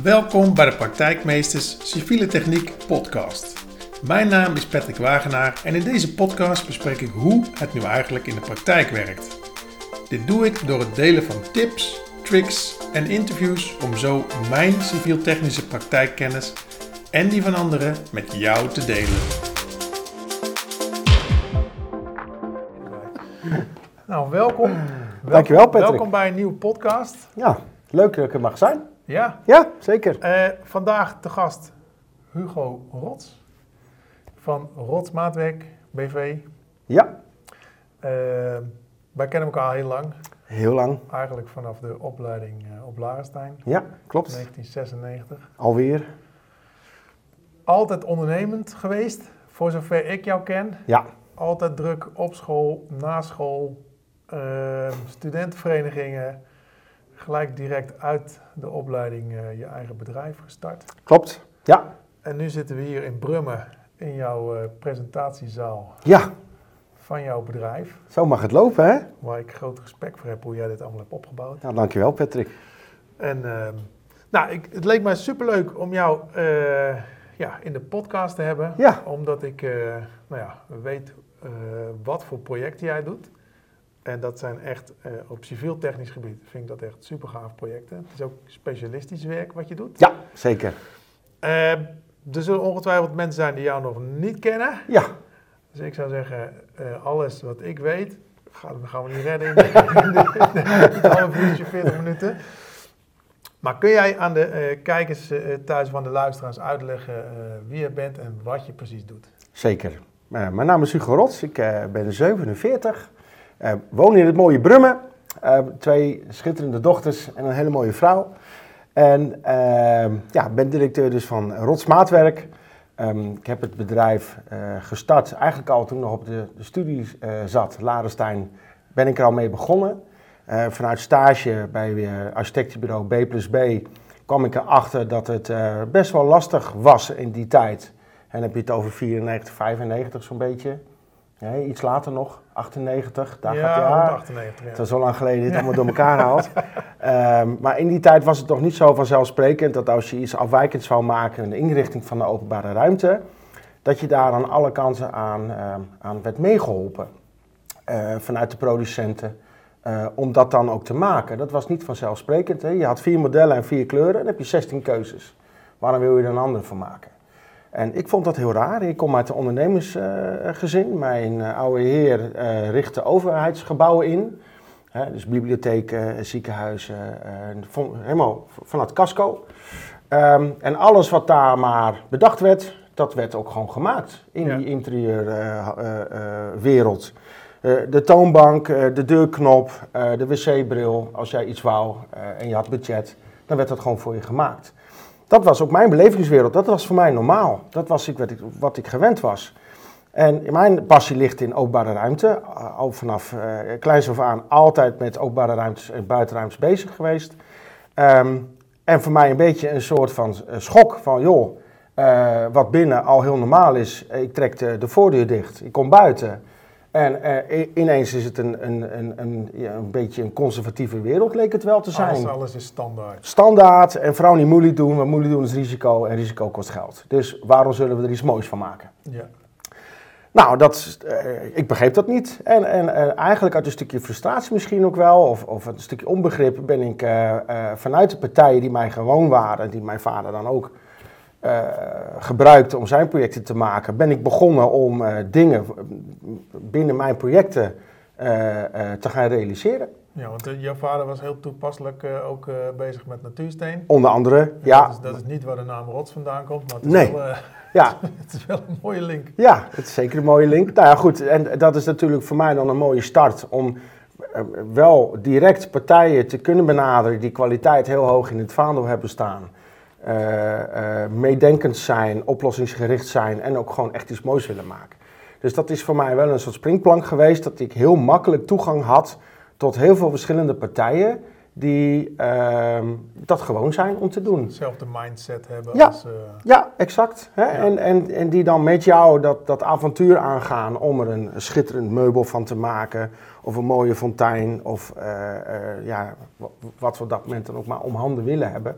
Welkom bij de Praktijkmeesters Civiele Techniek podcast. Mijn naam is Patrick Wagenaar en in deze podcast bespreek ik hoe het nu eigenlijk in de praktijk werkt. Dit doe ik door het delen van tips, tricks en interviews om zo mijn civiel-technische praktijkkennis en die van anderen met jou te delen. Nou, welkom. Dankjewel, Patrick. Welkom bij een nieuwe podcast. Ja, leuk dat ik er mag zijn. Ja, Ja, zeker. Eh, vandaag te gast Hugo Rots van Rots Maatwerk BV. Ja, Eh, wij kennen elkaar al heel lang, heel lang. eigenlijk vanaf de opleiding eh, op Larenstein, Ja, klopt. 1996. Alweer. Altijd ondernemend geweest, voor zover ik jou ken. Ja, Altijd druk op school, na school, eh, studentenverenigingen. Gelijk direct uit de opleiding eh, je eigen bedrijf gestart. klopt. Ja, En nu zitten we hier in Brummen in jouw eh, presentatiezaal ja. van jouw bedrijf. Zo mag het lopen, hè? Waar ik groot respect voor heb hoe jij dit allemaal hebt opgebouwd. Nou, dankjewel, Patrick. En ehm, nou, ik, het leek mij superleuk om jou eh, ja, in de podcast te hebben. Ja. Omdat ik nou ja, weet wat voor projecten jij doet. En dat zijn echt eh, op civiel technisch gebied vind ik dat echt super gaaf projecten. Het is ook specialistisch werk wat je doet. Ja, zeker. Eh, er zullen ongetwijfeld mensen zijn die jou nog niet kennen. Ja, Dus ik zou zeggen, eh, alles wat ik weet, gaan, gaan we niet redden in de half uurtje, 40 minuten. Maar kun jij aan de eh, kijkers thuis van de luisteraars uitleggen wie je bent en wat je precies doet? zeker. Mijn naam is Hugo Rots. Ik ben 47. Eh, woon in het mooie Brummen. Eh, twee schitterende dochters en een hele mooie vrouw. En eh, ja, ben directeur dus van Rots Maatwerk. Ehm, ik heb het bedrijf gestart, eigenlijk al toen ik nog op de, de studie zat, Larenstein, ben ik er al mee begonnen. Vanuit stage bij uh, architectenbureau B plus B kwam ik erachter dat het best wel lastig was in die tijd. En dan heb je het over 94, 95 zo'n beetje. Nee, iets later nog, 98, daar gaat ja. 198. Het Ja. is zo lang geleden dit allemaal door elkaar haalt. Ehm, maar in die tijd was het nog niet zo vanzelfsprekend dat als je iets afwijkends zou maken in de inrichting van de openbare ruimte, dat je daar aan alle kanten aan, ehm, aan werd meegeholpen. Eh, vanuit de producenten. eh, om dat dan ook te maken. Dat was niet vanzelfsprekend. Hè? Je had vier modellen en vier kleuren, dan heb je 16 keuzes. Waarom wil je er een ander van maken? En ik vond dat heel raar. Ik kom uit een ondernemersgezin. Mijn eh, oude heer eh, richtte overheidsgebouwen in. Hè, dus bibliotheken, ziekenhuizen, eh, van- helemaal vanuit casco. Ehm, en alles wat daar maar bedacht werd, dat werd ook gewoon gemaakt in Ja. die interieurwereld. De toonbank, de deurknop, de wc-bril, als jij iets wou en je had budget, dan werd dat gewoon voor je gemaakt. Dat was ook mijn belevingswereld, dat was voor mij normaal. Dat was ik, wat, ik, wat ik gewend was. En mijn passie ligt in openbare ruimte. Uh, Al vanaf uh, kleins af aan altijd met openbare ruimtes en buitenruimtes bezig geweest. Ehm, en voor mij een beetje een soort van uh, schok van, joh, wat binnen al heel normaal is. Ik trek de voordeur dicht, ik kom buiten. En uh, ineens is het een, een, een, een, ja, een beetje een conservatieve wereld, leek het wel te zijn. Alles, alles is standaard. Standaard en vooral niet moeilijk doen, want moeilijk doen is risico en risico kost geld. Dus waarom zullen we er iets moois van maken? Ja. Nou, dat, uh, ik begreep dat niet. En, en eigenlijk uit een stukje frustratie misschien ook wel, of, of een stukje onbegrip, ben ik uh, vanuit de partijen die mij gewoon waren, die mijn vader dan ook gebruikte om zijn projecten te maken, ben ik begonnen om dingen binnen mijn projecten te gaan realiseren. Ja, want jouw vader was heel toepasselijk ook bezig met natuursteen. Onder andere, ja. Dat is, dat is, niet waar de naam Rots vandaan komt, maar het is, nee. wel, ja. het is wel een mooie link. Ja, het is zeker een mooie link. Nou ja, goed, en dat is natuurlijk voor mij dan een mooie start om wel direct partijen te kunnen benaderen die kwaliteit heel hoog in het vaandel hebben staan. Meedenkend zijn, oplossingsgericht zijn en ook gewoon echt iets moois willen maken. Dus dat is voor mij wel een soort springplank geweest, dat ik heel makkelijk toegang had tot heel veel verschillende partijen die uh, dat gewoon zijn om te doen. Hetzelfde mindset hebben ja, als... Uh... Ja, exact. Hè? Ja. En, en, en die dan met jou dat, dat avontuur aangaan om er een schitterend meubel van te maken. Of een mooie fontein. Of uh, ja, wat we op dat moment dan ook maar om handen willen hebben.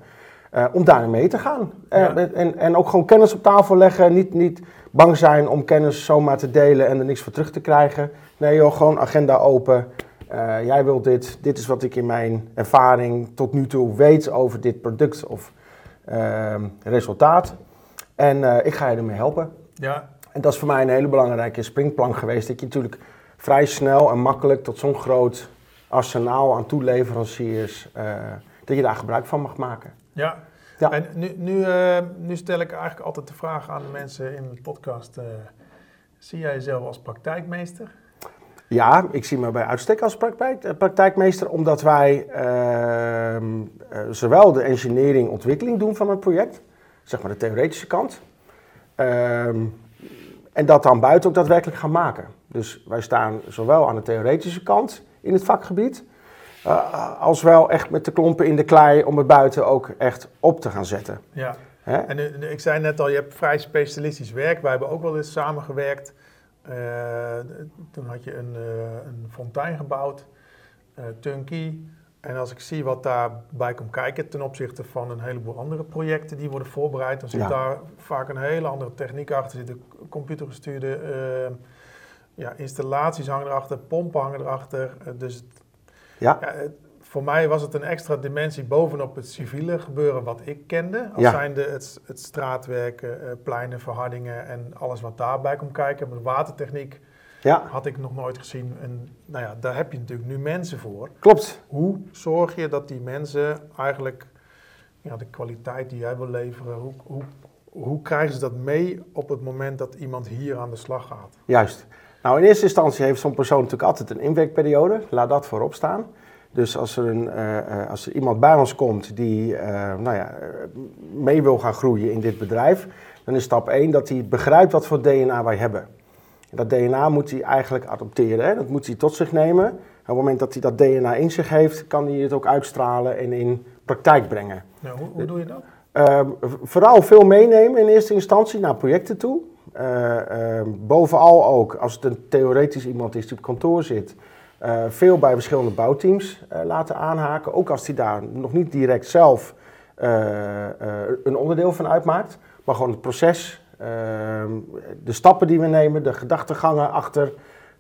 Eh, om daarin mee te gaan. Eh, en, en ook gewoon kennis op tafel leggen. Niet, niet bang zijn om kennis zomaar te delen en er niks voor terug te krijgen. Nee joh, gewoon agenda open. Eh, jij wilt dit. Dit is wat ik in mijn ervaring tot nu toe weet over dit product of ehm, resultaat. En ik ga je ermee helpen. Ja, En dat is voor mij een hele belangrijke springplank geweest. Dat je natuurlijk vrij snel en makkelijk tot zo'n groot arsenaal aan toeleveranciers, dat je daar gebruik van mag maken. Ja. Ja. En nu, nu, eh, nu stel ik eigenlijk altijd de vraag aan de mensen in de podcast. eh, zie jij jezelf als praktijkmeester? Ja, ik zie me bij uitstek als praktijk, eh, praktijkmeester, omdat wij ehm, eh, zowel de engineering ontwikkeling doen van het project, zeg maar de theoretische kant, ehm, en dat dan buiten ook daadwerkelijk gaan maken. Dus wij staan zowel aan de theoretische kant in het vakgebied, eh, als wel echt met de klompen in de klei om het buiten ook echt op te gaan zetten. Ja. Hè? En nu, nu- ik zei net al, je hebt vrij specialistisch werk. Wij hebben ook wel eens samengewerkt. Eh, toen had je een, eh, een fontein gebouwd, eh turnkey. En als ik zie wat daarbij komt kijken ten opzichte van een heleboel andere projecten die worden voorbereid, dan zit Ja. daar vaak een hele andere techniek achter. Er zitten computergestuurde eh, ja, installaties hangen erachter, pompen hangen erachter. Eh, dus Ja. ja, het- voor mij was het een extra dimensie bovenop het civiele gebeuren wat ik kende. Als Ja. zijnde het, het straatwerk, eh, pleinen, verhardingen en alles wat daarbij komt kijken. Maar de watertechniek Ja, had ik nog nooit gezien. En nou ja, daar heb je natuurlijk nu mensen voor. klopt. Hoe zorg je dat die mensen eigenlijk ja, de kwaliteit die jij wil leveren, hoe, hoe, hoe krijgen ze dat mee op het moment dat iemand hier aan de slag gaat? Juist. Nou, in eerste instantie heeft zo'n persoon natuurlijk altijd een inwerkperiode. Laat dat voorop staan. Dus als er, een, eh, eh, als er iemand bij ons komt die eh, nou ja, mee wil gaan groeien in dit bedrijf, dan is stap 1 dat hij begrijpt wat voor DNA wij hebben. En dat DNA moet hij eigenlijk adopteren. Hè? Dat moet hij tot zich nemen. En op het moment dat hij dat DNA in zich heeft, kan hij het ook uitstralen en in praktijk brengen. Nou, hoe, hoe doe je dat? Vooral veel meenemen in eerste instantie naar projecten toe. Eh, ehm, bovenal ook, als het een theoretisch iemand is die op kantoor zit, eh, veel bij verschillende bouwteams eh, laten aanhaken. Ook als hij daar nog niet direct zelf een onderdeel van uitmaakt. Maar gewoon het proces, ehm, de stappen die we nemen, de gedachtegangen achter,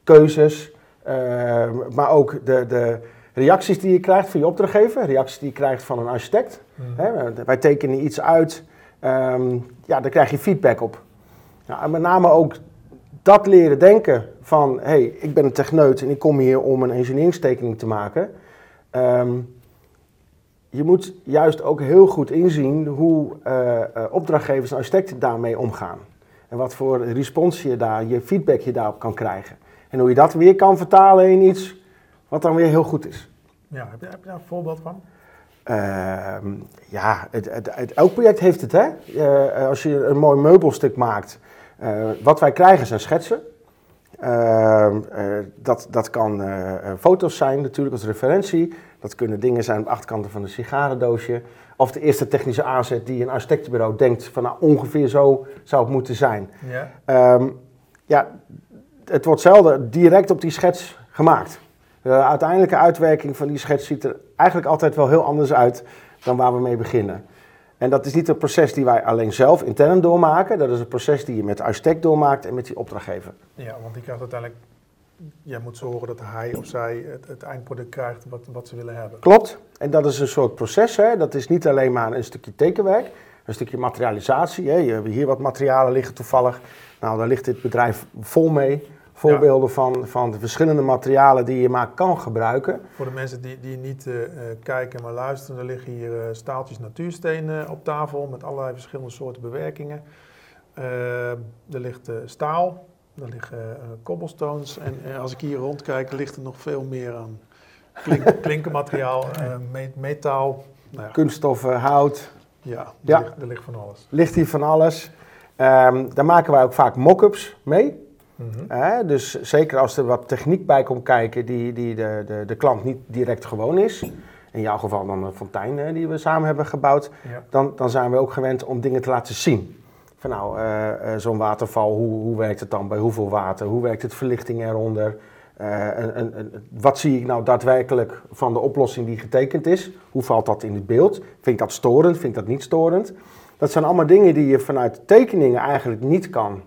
keuzes. ehm, maar ook de, de reacties die je krijgt van je opdrachtgever, reacties die je krijgt van een architect. Hè, wij tekenen iets uit, ehm, ja, daar krijg je feedback op. Ja, en met name ook dat leren denken van, hé, hey, ik ben een techneut en ik kom hier om een engineeringstekening te maken. Ehm, je moet juist ook heel goed inzien hoe eh, eh, opdrachtgevers en architecten daarmee omgaan. En wat voor respons je daar, je feedback je daarop kan krijgen. En hoe je dat weer kan vertalen in iets wat dan weer heel goed is. Ja, heb je, heb je daar een voorbeeld van? Ehm, ja, het, het, het- elk project heeft het, hè. Eh, als je een mooi meubelstuk maakt, eh, wat wij krijgen zijn schetsen. Ehm, eh, dat, dat kan eh, eh, foto's zijn natuurlijk als referentie. Dat kunnen dingen zijn op de achterkanten van een sigarendoosje. Of de eerste technische aanzet die een architectenbureau denkt van nou ongeveer zo zou het moeten zijn. Ja. Ehm, ja, het wordt zelden direct op die schets gemaakt. De uiteindelijke uitwerking van die schets ziet er eigenlijk altijd wel heel anders uit dan waar we mee beginnen. En dat is niet een proces die wij alleen zelf intern doormaken. Dat is een proces die je met de architect doormaakt en met die opdrachtgever. Ja, want die krijgt uiteindelijk. Jij moet zorgen dat hij of zij het, het eindproduct krijgt wat, wat ze willen hebben. Klopt. En dat is een soort proces. Hè? Dat is niet alleen maar een stukje tekenwerk, een stukje materialisatie. Hè? Je hebt hier wat materialen liggen toevallig. Nou, daar ligt dit bedrijf vol mee. Voorbeelden van, van de verschillende materialen die je maar kan gebruiken. Voor de mensen die, die niet eh, eh, kijken maar luisteren, er liggen hier eh, staaltjes natuursteen eh, op tafel met allerlei verschillende soorten bewerkingen. Er ligt staal, er liggen cobblestones en als ik hier rondkijk ligt er nog veel meer aan klink, klinkermateriaal, me- metaal. Nou ja, Kunststoffen, hout, ja, er, Ja. Ligt, er ligt van alles. ligt hier van alles. Ehm, daar maken wij ook vaak mock-ups mee. Mhm. Dus zeker als er wat techniek bij komt kijken die, die de, de, de klant niet direct gewoon is. In jouw geval dan een fontein die we samen hebben gebouwd. Ja. Dan, dan zijn we ook gewend om dingen te laten zien. Van nou, eh, eh, zo'n waterval, hoe, hoe werkt het dan bij hoeveel water? Hoe werkt het verlichting eronder? Een, een, een, wat zie ik nou daadwerkelijk van de oplossing die getekend is? Hoe valt dat in het beeld? Vind ik dat storend? Vind ik dat niet storend? Dat zijn allemaal dingen die je vanuit tekeningen eigenlijk niet kan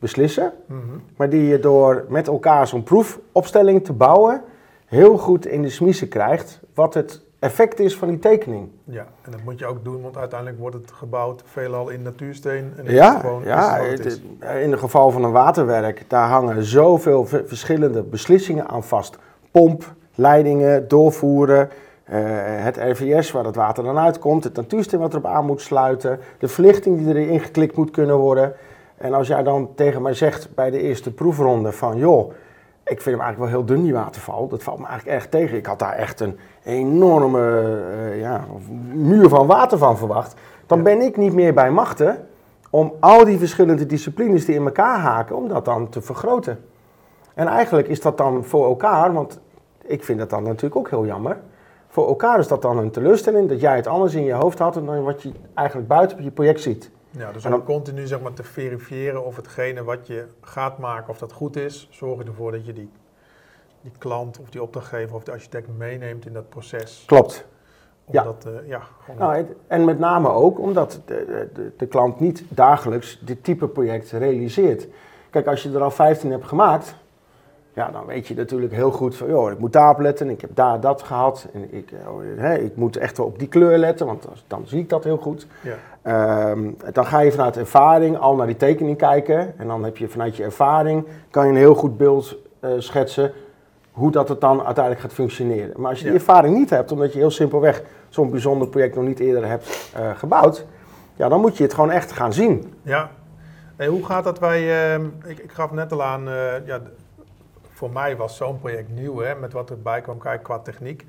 beslissen. Mhm. Maar die je door met elkaar zo'n proefopstelling te bouwen heel goed in de smiezen krijgt. Wat het effect is van die tekening. Ja, en dat moet je ook doen, want uiteindelijk wordt het gebouwd veelal in natuursteen. En ja, gewoon ja het, in het geval van een waterwerk, daar hangen zoveel verschillende beslissingen aan vast. Pomp, leidingen, doorvoeren, uh, het RVS waar het water dan uitkomt, het natuursteen wat erop aan moet sluiten, de verlichting die erin geklikt moet kunnen worden. En als jij dan tegen mij zegt bij de eerste proefronde van joh, ik vind hem eigenlijk wel heel dun, die waterval. Dat valt me eigenlijk erg tegen. Ik had daar echt een enorme uh, ja, muur van water van verwacht. Dan ben ik niet meer bij machten om al die verschillende disciplines die in elkaar haken, om dat dan te vergroten. En eigenlijk is dat dan voor elkaar, want ik vind dat dan natuurlijk ook heel jammer. Voor elkaar is dat dan een teleurstelling dat jij het anders in je hoofd had dan wat je eigenlijk buiten op je project ziet. Ja, dus om continu zeg maar, te verifiëren of hetgene wat je gaat maken, of dat goed is, zorg je ervoor dat je die, die klant of die opdrachtgever of de architect meeneemt in dat proces. Klopt. Omdat, ja. Uh, ja nou, en met name ook omdat de, de, de klant niet dagelijks dit type project realiseert. Kijk, als je er al 15 hebt gemaakt, ja, dan weet je natuurlijk heel goed van, joh, ik moet daarop letten, ik heb daar dat gehad. En ik, hè, ik moet echt wel op die kleur letten, want dan zie ik dat heel goed. Ja. Ehm, dan ga je vanuit ervaring al naar die tekening kijken. En dan heb je vanuit je ervaring, kan je een heel goed beeld uh, schetsen hoe dat het dan uiteindelijk gaat functioneren. Maar als je die ervaring niet hebt, omdat je heel simpelweg zo'n bijzonder project nog niet eerder hebt uh, gebouwd, ja, dan moet je het gewoon echt gaan zien. Ja. Hey, hoe gaat dat bij, uh, ik, ik gaf net al aan, uh, ja, voor mij was zo'n project nieuw, hè, met wat erbij kwam kijken qua techniek.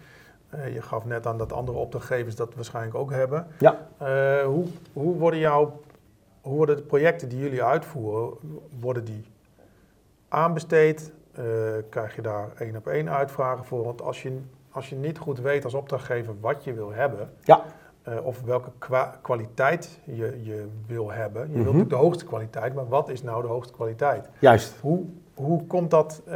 Uh, je gaf net aan dat andere opdrachtgevers dat waarschijnlijk ook hebben. Ja. Uh, hoe, hoe, worden jouw, hoe worden de projecten die jullie uitvoeren, worden die aanbesteed? Uh, krijg je daar één op één uitvragen voor? Want als je, als je niet goed weet als opdrachtgever wat je wil hebben, ja. of welke kwaliteit je, je wil hebben. Je mm -hmm. wilt natuurlijk de hoogste kwaliteit, maar wat is nou de hoogste kwaliteit? Juist. Hoe, hoe, komt dat, uh,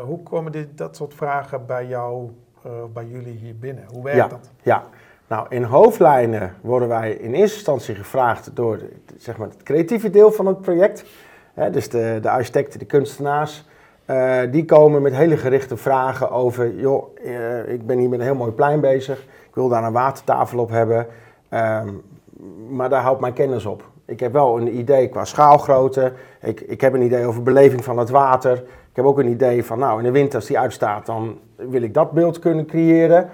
hoe komen dit, dat soort vragen bij jou, uh, bij jullie hier binnen? Hoe werkt ja, dat? Ja, nou in hoofdlijnen worden wij in eerste instantie gevraagd door zeg maar, het creatieve deel van het project. Hè, dus de, de architecten, de kunstenaars. Uh, die komen met hele gerichte vragen over, joh, ik ben hier met een heel mooi plein bezig. Ik wil daar een watertafel op hebben. Um, maar daar houdt mijn kennis op. Ik heb wel een idee qua schaalgrootte. Ik, ik heb een idee over beleving van het water. Ik heb ook een idee van, nou, in de winter als die uitstaat, dan wil ik dat beeld kunnen creëren.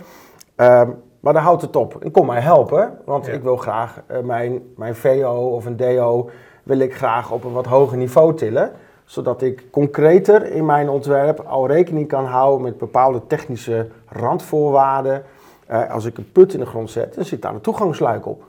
Um, maar daar houdt het op. En kom mij helpen, want ja. ik wil graag uh, mijn, mijn VO of een DO wil ik graag op een wat hoger niveau tillen. Zodat ik concreter in mijn ontwerp al rekening kan houden met bepaalde technische randvoorwaarden. Uh, als ik een put in de grond zet, dan zit daar een toegangsluik op.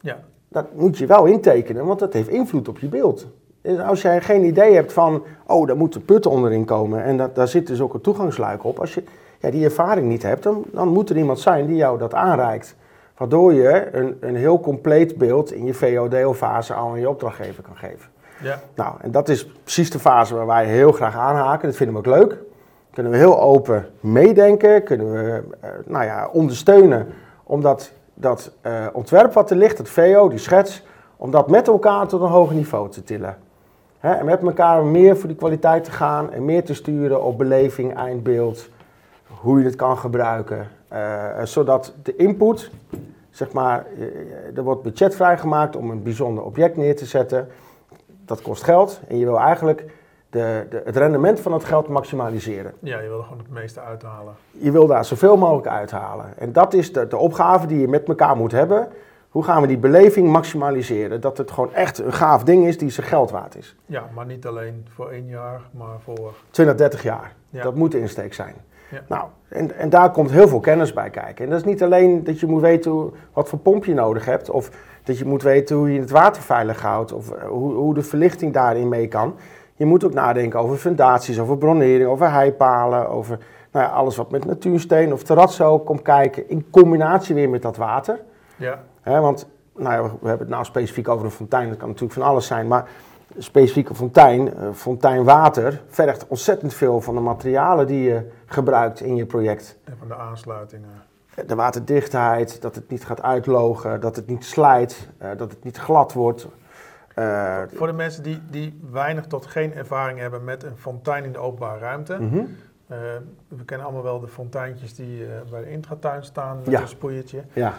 Ja dat moet je wel intekenen, want dat heeft invloed op je beeld. Dus als jij geen idee hebt van, oh, daar moet een put onderin komen en dat, daar zit dus ook een toegangsluik op. Als je ja, die ervaring niet hebt, dan, dan moet er iemand zijn die jou dat aanreikt. Waardoor je een, een heel compleet beeld in je VOD-fase al aan je opdrachtgever kan geven. Ja. Nou, en dat is precies de fase waar wij heel graag aanhaken. Dat vinden we ook leuk. Kunnen we heel open meedenken, kunnen we uh, nou ja, ondersteunen, omdat dat uh, ontwerp wat er ligt, het VO, die schets, om dat met elkaar tot een hoger niveau te tillen. Hè, en met elkaar meer voor die kwaliteit te gaan en meer te sturen op beleving, eindbeeld, hoe je het kan gebruiken. Uh, zodat de input, zeg maar, er wordt budget vrijgemaakt om een bijzonder object neer te zetten. Dat kost geld en je wil eigenlijk de, de, het rendement van het geld maximaliseren. Ja, je wil er gewoon het meeste uithalen. Je wil daar zoveel mogelijk uithalen. En dat is de, de opgave die je met elkaar moet hebben. Hoe gaan we die beleving maximaliseren? Dat het gewoon echt een gaaf ding is die zijn geld waard is. Ja, maar niet alleen voor één jaar, maar voor... 20, 30 jaar. Ja. Dat moet de insteek zijn. Ja. Nou, en, en daar komt heel veel kennis bij kijken. En dat is niet alleen dat je moet weten hoe, wat voor pomp je nodig hebt... of dat je moet weten hoe je het water veilig houdt... of hoe, hoe de verlichting daarin mee kan... Je moet ook nadenken over fundaties, over bronering, over heipalen, over nou ja, alles wat met natuursteen of terrazzo komt kijken, in combinatie weer met dat water. Ja. want nou ja, we hebben het nou specifiek over een fontein, dat kan natuurlijk van alles zijn, maar specifieke fontein, uh, fonteinwater, vergt ontzettend veel van de materialen die je gebruikt in je project. En van de aansluitingen. De waterdichtheid, dat het niet gaat uitlogen, dat het niet slijt, uh, dat het niet glad wordt. Uh, Voor de mensen die, die weinig tot geen ervaring hebben met een fontein in de openbare ruimte. Mhm. Uh, we kennen allemaal wel de fonteintjes die uh, bij de intratuin staan met Ja. een sproeiertje. Ja,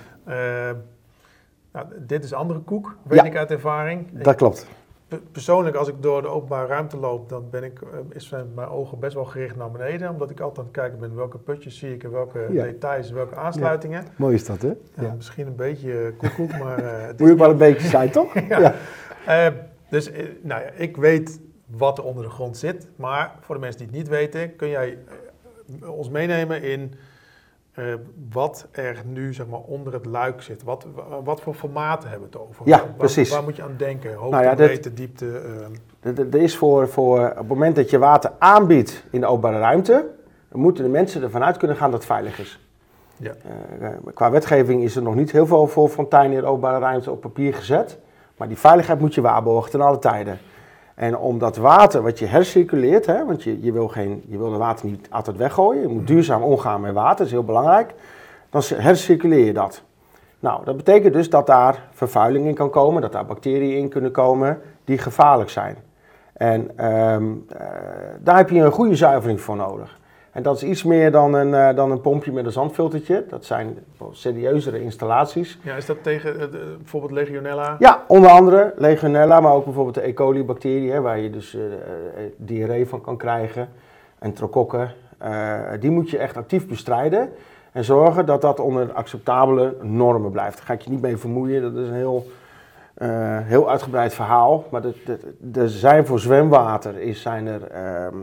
nou, dit is andere koek, weet Ja. ik uit ervaring. Dat klopt. pe- persoonlijk, als ik door de openbare ruimte loop, dan ben ik, eh, is mijn ogen best wel gericht naar beneden. Omdat ik altijd aan het kijken ben welke putjes zie ik en welke Ja. details, welke aansluitingen. Mooi is dat, hè? Ja, Misschien een beetje eh, koekoek, maar... eh, Moet je wel een beetje zijn, toch? Ja. Eh, dus eh, nou ja, ik weet wat er onder de grond zit. Maar voor de mensen die het niet weten, kun jij eh, ons meenemen in wat er nu zeg maar, onder het luik zit. Wat, wa- wat voor formaten hebben we het over? Ja, Waar- precies. Waar moet je aan denken? Hoogte, Nou ja, breedte, diepte. Er- er is voor, voor op het moment dat je water aanbiedt in de openbare ruimte, dan moeten de mensen ervan uit kunnen gaan dat het veilig is. Ja. Eh, qua wetgeving is er nog niet heel veel voor fonteinen in de openbare ruimte op papier gezet. Maar die veiligheid moet je waarborgen ten alle tijden. En om dat water wat je hercirculeert, hè, want je, je, wil geen, je wil het water niet altijd weggooien. Je moet duurzaam omgaan met water, dat is heel belangrijk. Dan hercirculeer je dat. Nou, dat betekent dus dat daar vervuiling in kan komen, dat daar bacteriën in kunnen komen die gevaarlijk zijn. En ehm, eh, daar heb je een goede zuivering voor nodig. En dat is iets meer dan een, eh, dan een pompje met een zandfiltertje. Dat zijn serieuzere installaties. ja, is dat tegen eh, bijvoorbeeld Legionella? Ja, onder andere Legionella, maar ook bijvoorbeeld de E. coli-bacterie, hè, waar je dus eh, diarree van kan krijgen. En trokokken. Die moet je echt actief bestrijden. En zorgen dat dat onder acceptabele normen blijft. Daar ga ik je niet mee vermoeien. Dat is een heel, heel uitgebreid verhaal. Maar er zijn voor zwemwater is, zijn er ehm,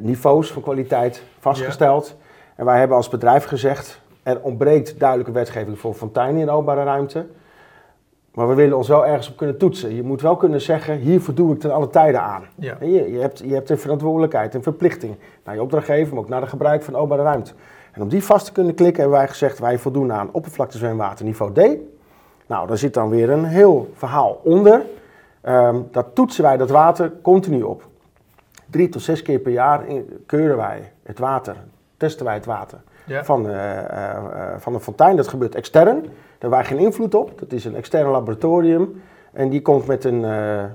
niveaus van kwaliteit vastgesteld. En wij hebben als bedrijf gezegd, er ontbreekt duidelijke wetgeving voor fonteinen in de openbare ruimte. Maar we willen ons wel ergens op kunnen toetsen. Je moet wel kunnen zeggen, hier voldoe ik ten alle tijden aan. Ja. Je, je, hebt, je hebt een verantwoordelijkheid, een verplichting naar je opdrachtgever, maar ook naar de gebruik van openbare ruimte. En om die vast te kunnen klikken hebben wij gezegd, wij voldoen aan oppervlaktezwemwater niveau D. Nou, daar zit dan weer een heel verhaal onder. Ehm, dat toetsen wij dat water continu op. Drie tot zes keer per jaar in- keuren wij het water, testen wij het water Ja. van, eh, eh, eh, van de fontein. Dat gebeurt extern. Daar hebben wij geen invloed op. Dat is een extern laboratorium. En die komt met een,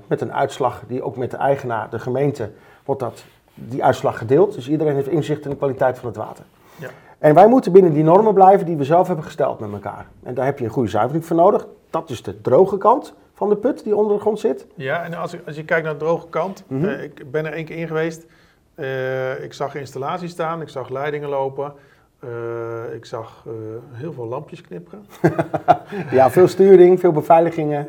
met een uitslag die ook met de eigenaar, de gemeente, wordt dat, die uitslag gedeeld. Dus iedereen heeft inzicht in de kwaliteit van het water. Ja. En wij moeten binnen die normen blijven die we zelf hebben gesteld met elkaar. En daar heb je een goede zuivering voor nodig. Dat is de droge kant van de put die onder de grond zit. Ja, en als, ik- als je kijkt naar de droge kant, Mhm. eh, ik ben er één keer in geweest. Eh, ik zag installaties staan, ik zag leidingen lopen. eh, ik zag heel veel lampjes knipperen. Ja, veel sturing, veel beveiligingen.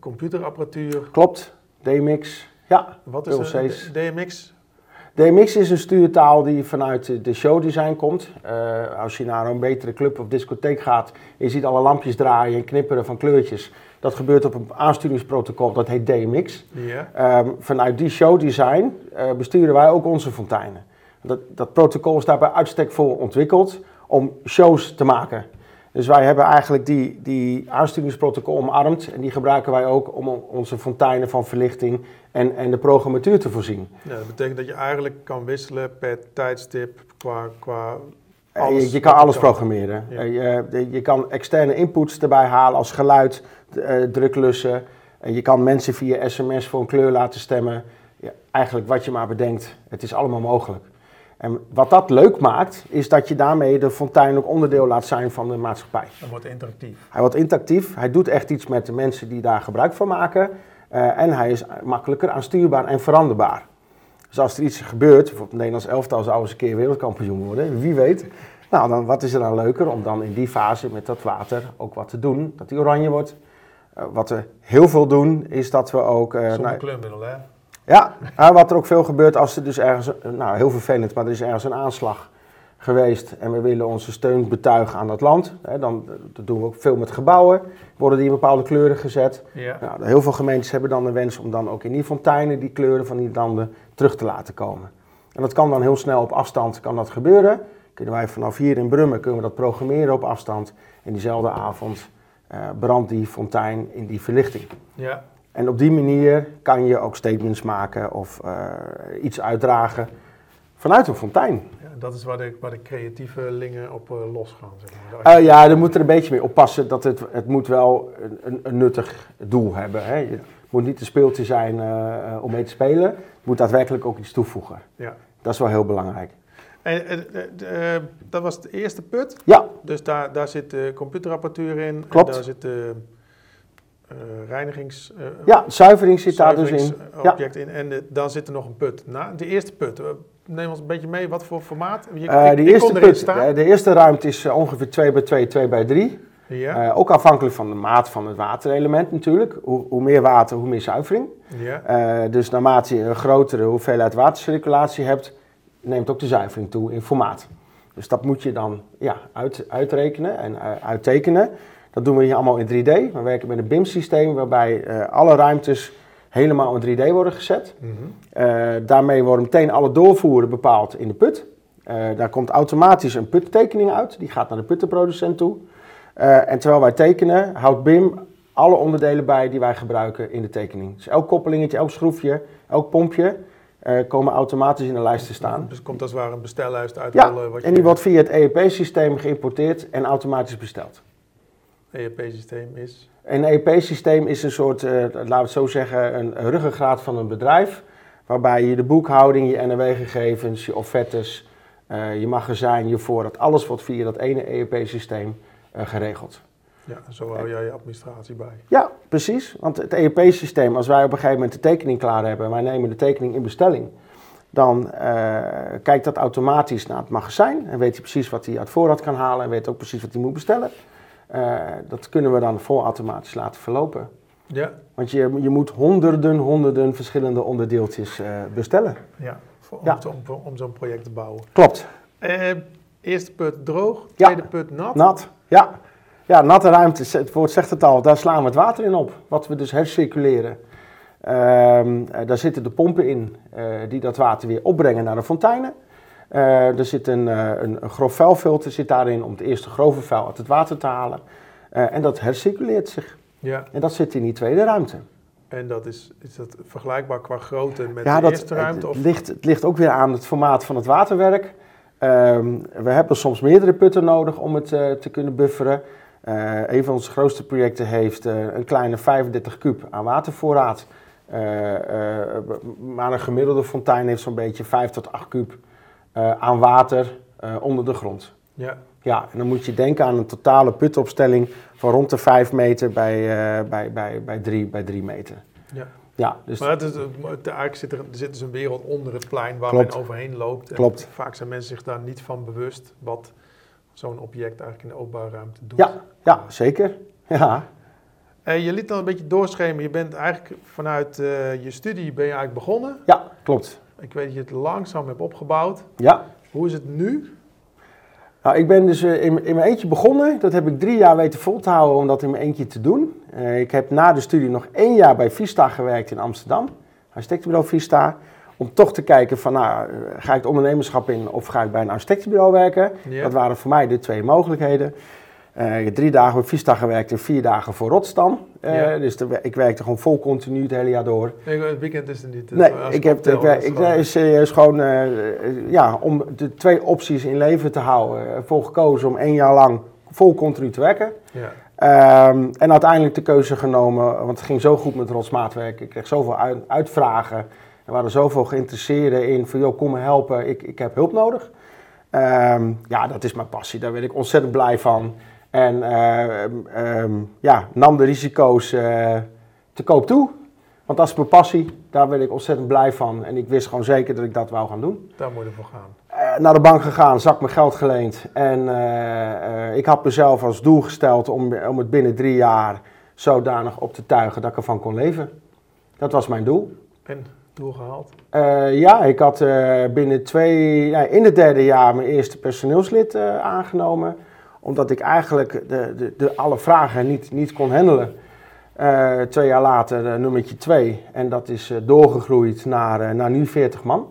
Computerapparatuur. Klopt. DMX. Ja, Wat is. DMX? DMX is een stuurtaal die vanuit de- de showdesign komt. Als je naar een betere club of discotheek gaat je ziet alle lampjes draaien en knipperen van kleurtjes. Dat gebeurt op een aansturingsprotocol, dat heet DMX. Ja. Ehm, vanuit die showdesign eh besturen wij ook onze fonteinen. Dat, dat protocol is daar bij uitstek voor ontwikkeld om shows te maken. Dus wij hebben eigenlijk die, die aansturingsprotocol omarmd en die gebruiken wij ook om onze fonteinen van verlichting en, en de programmatuur te voorzien. Ja, dat betekent dat je eigenlijk kan wisselen per tijdstip qua... qua Eh, alles je, je kan alles programmeren. Ja. Eh, je, je kan externe inputs erbij halen als geluid, eh, druklussen. En je kan mensen via sms voor een kleur laten stemmen. Ja, eigenlijk wat je maar bedenkt, het is allemaal mogelijk. En wat dat leuk maakt, is dat je daarmee de fontein ook onderdeel laat zijn van de maatschappij. Dan wordt interactief. Hij wordt interactief, hij doet echt iets met de mensen die daar gebruik van maken. eh, en hij is makkelijker aanstuurbaar en veranderbaar. Dus als er iets gebeurt, bijvoorbeeld het Nederlands elftal zou eens een keer wereldkampioen worden, wie weet. Nou, dan, wat is er dan leuker om dan in die fase met dat water ook wat te doen, dat die oranje wordt. Eh, wat we heel veel doen, is dat we ook... eh, Zonder nou, kleurmiddel, hè? ja, maar wat er ook veel gebeurt als er dus ergens, nou heel vervelend, maar er is ergens een aanslag geweest en we willen onze steun betuigen aan dat land. Hè, dan dat doen we ook veel met gebouwen, worden die in bepaalde kleuren gezet. Ja. Nou, heel veel gemeentes hebben dan de wens om dan ook in die fonteinen die kleuren van die landen terug te laten komen. En dat kan dan heel snel op afstand kan dat gebeuren. Kunnen wij vanaf hier in Brummen kunnen we dat programmeren op afstand. En diezelfde avond eh brandt die fontein in die verlichting. Ja. En op die manier kan je ook statements maken of uh, iets uitdragen vanuit een fontein. Ja, dat is waar de, waar de creatievelingen op uh, losgaan. Zeg maar. uh, ja, daar moet er een beetje mee oppassen dat het, het moet wel een, een nuttig doel hebben. Hè. Het moet niet een speeltje zijn om mee te spelen. Het moet daadwerkelijk ook iets toevoegen. Ja. Dat is wel heel belangrijk. En, dat was de eerste put? Ja. Dus daar, daar zit de computerapparatuur in. Klopt. En daar zit de uh, reinigings... Uh, ja, zuivering zit daar dus in. object in. En de, dan zit er nog een put. Nou, de eerste put, neem ons een beetje mee. Wat voor formaat? Je, ik, de, eerste put, de eerste ruimte is ongeveer 2 bij 2, 2 bij 3. Ja. ook afhankelijk van de maat van het waterelement natuurlijk. Hoe, hoe meer water, hoe meer zuivering. Ja. dus naarmate je een grotere hoeveelheid watercirculatie hebt, neemt ook de zuivering toe in formaat. Dus dat moet je dan ja, uit, uitrekenen en uittekenen. Dat doen we hier allemaal in 3D. We werken met een BIM-systeem waarbij uh, alle ruimtes helemaal in 3D worden gezet. Mm -hmm. daarmee worden meteen alle doorvoeren bepaald in de put. Daar komt automatisch een puttekening uit. Die gaat naar de puttenproducent toe. en terwijl wij tekenen, houdt BIM alle onderdelen bij die wij gebruiken in de tekening. Dus elk koppelingetje, elk schroefje, elk pompje komen automatisch in de lijst te staan. Dus komt als het ware een bestellijst uit. Ja, wat en die wordt via het EEP-systeem geïmporteerd en automatisch besteld. ERP-systeem is? Een ERP-systeem is een soort, uh, laten we het zo zeggen, een ruggengraat van een bedrijf. Waarbij je de boekhouding, je NRW-gegevens, je offertes, uh, je magazijn, je voorraad, alles wordt via dat ene ERP-systeem uh, geregeld. Ja, zo hou jij je administratie bij. Ja, precies. Want het ERP-systeem, als wij op een gegeven moment de tekening klaar hebben, wij nemen de tekening in bestelling, dan kijkt dat automatisch naar het magazijn en weet hij precies wat hij uit voorraad kan halen en weet ook precies wat hij moet bestellen. Uh, dat kunnen we dan volautomatisch laten verlopen. Ja. Want je, je moet honderden, honderden verschillende onderdeeltjes uh, bestellen. Ja, om, ja. om, om zo'n project te bouwen. Klopt. Eerste put droog, tweede put nat. Nat, ja. Ja, natte ruimte, het woord zegt het al, daar slaan we het water in op. Wat we dus hercirculeren. Ehm, daar zitten de pompen in die dat water weer opbrengen naar de fonteinen. Uh, er zit een, uh, een, een grof vuilfilter zit daarin om het eerste grove vuil uit het water te halen. En dat hercirculeert zich. Ja. En dat zit in die tweede ruimte. En dat is, is dat vergelijkbaar qua grootte met de eerste ruimte? Het, ligt, het ligt ook weer aan het formaat van het waterwerk. Um, we hebben soms meerdere putten nodig om het te kunnen bufferen. Een van onze grootste projecten heeft een kleine 35 kub aan watervoorraad. maar een gemiddelde fontein heeft zo'n beetje 5 tot 8 kub aan water onder de grond. Ja. Ja, en dan moet je denken aan een totale putopstelling van rond de 5 meter bij, uh, bij, bij, bij 3 bij drie meter. Ja. Ja, dus maar het is, eigenlijk zit er, er zit dus een wereld onder het plein waar Klopt. men overheen loopt. En Klopt. Vaak zijn mensen zich daar niet van bewust wat zo'n object eigenlijk in de openbare ruimte doet. Ja, ja zeker. Ja. Uh, je liet dan een beetje doorschemen. Je bent eigenlijk vanuit uh, je studie ben je eigenlijk begonnen. Ja, klopt. Ik weet dat je het langzaam hebt opgebouwd. Ja. Hoe is het nu? Nou, ik ben dus eh, in, in mijn eentje begonnen. Dat heb ik drie jaar weten vol te houden om dat in mijn eentje te doen. Ik heb na de studie nog één jaar bij Vista gewerkt in Amsterdam. Architectenbureau Vista. Om toch te kijken van, nou, eh, ga ik het ondernemerschap in of ga ik bij een architectenbureau werken? Ja. Dat waren voor mij de twee mogelijkheden. Uh, ik heb drie dagen bij Vista gewerkt en vier dagen voor Rotstam. Uh, ja. Dus de, ik werkte gewoon vol continu het hele jaar door. Nee, het weekend is er niet. Nee, ik heb ik, ik, ik is serieus gewoon uh, ja, om de twee opties in leven te houden. Ervoor gekozen om één jaar lang vol continu te werken. Ja. Um, en uiteindelijk de keuze genomen, want het ging zo goed met rotsmaatwerk. Ik kreeg zoveel uit, uitvragen. Er waren zoveel geïnteresseerden in van, joh, kom me helpen, ik, ik heb hulp nodig. Um, ja, dat is mijn passie, daar ben ik ontzettend blij van. En uh, um, ja, nam de risico's uh, te koop toe. Want dat is mijn passie. Daar ben ik ontzettend blij van. En ik wist gewoon zeker dat ik dat wou gaan doen. Daar moet je voor gaan. Uh, naar de bank gegaan, zak mijn geld geleend. En ik had mezelf als doel gesteld om, om het binnen drie jaar zodanig op te tuigen dat ik ervan kon leven. Dat was mijn doel. En doel gehaald? ja, ik had binnen twee, in het derde jaar mijn eerste personeelslid aangenomen omdat ik eigenlijk de, de, de alle vragen niet, niet kon handelen. Twee jaar later nummertje twee. En dat is doorgegroeid naar, naar nu 40 man.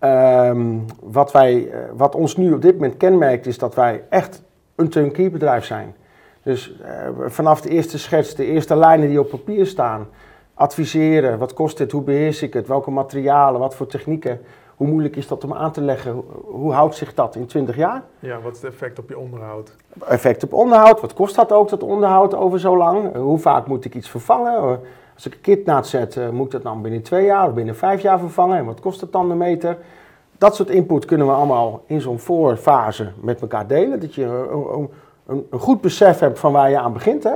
Um, wat, wij, wat ons nu op dit moment kenmerkt is dat wij echt een turnkey bedrijf zijn. Dus vanaf de eerste schets, de eerste lijnen die op papier staan, adviseren. Wat kost dit? Hoe beheers ik het? Welke materialen? Wat voor technieken? Hoe moeilijk is dat om aan te leggen? Hoe houdt zich dat in 20 jaar? Ja, wat is het effect op je onderhoud? Effect op onderhoud. Wat kost dat ook, dat onderhoud over zo lang? Hoe vaak moet ik iets vervangen? Als ik een kit naad zet, eh, moet ik dat dan binnen twee jaar of binnen vijf jaar vervangen? En wat kost het dan de meter? Dat soort input kunnen we allemaal in zo'n voorfase met elkaar delen. Dat je een, een, een, goed besef hebt van waar je aan begint. Hè?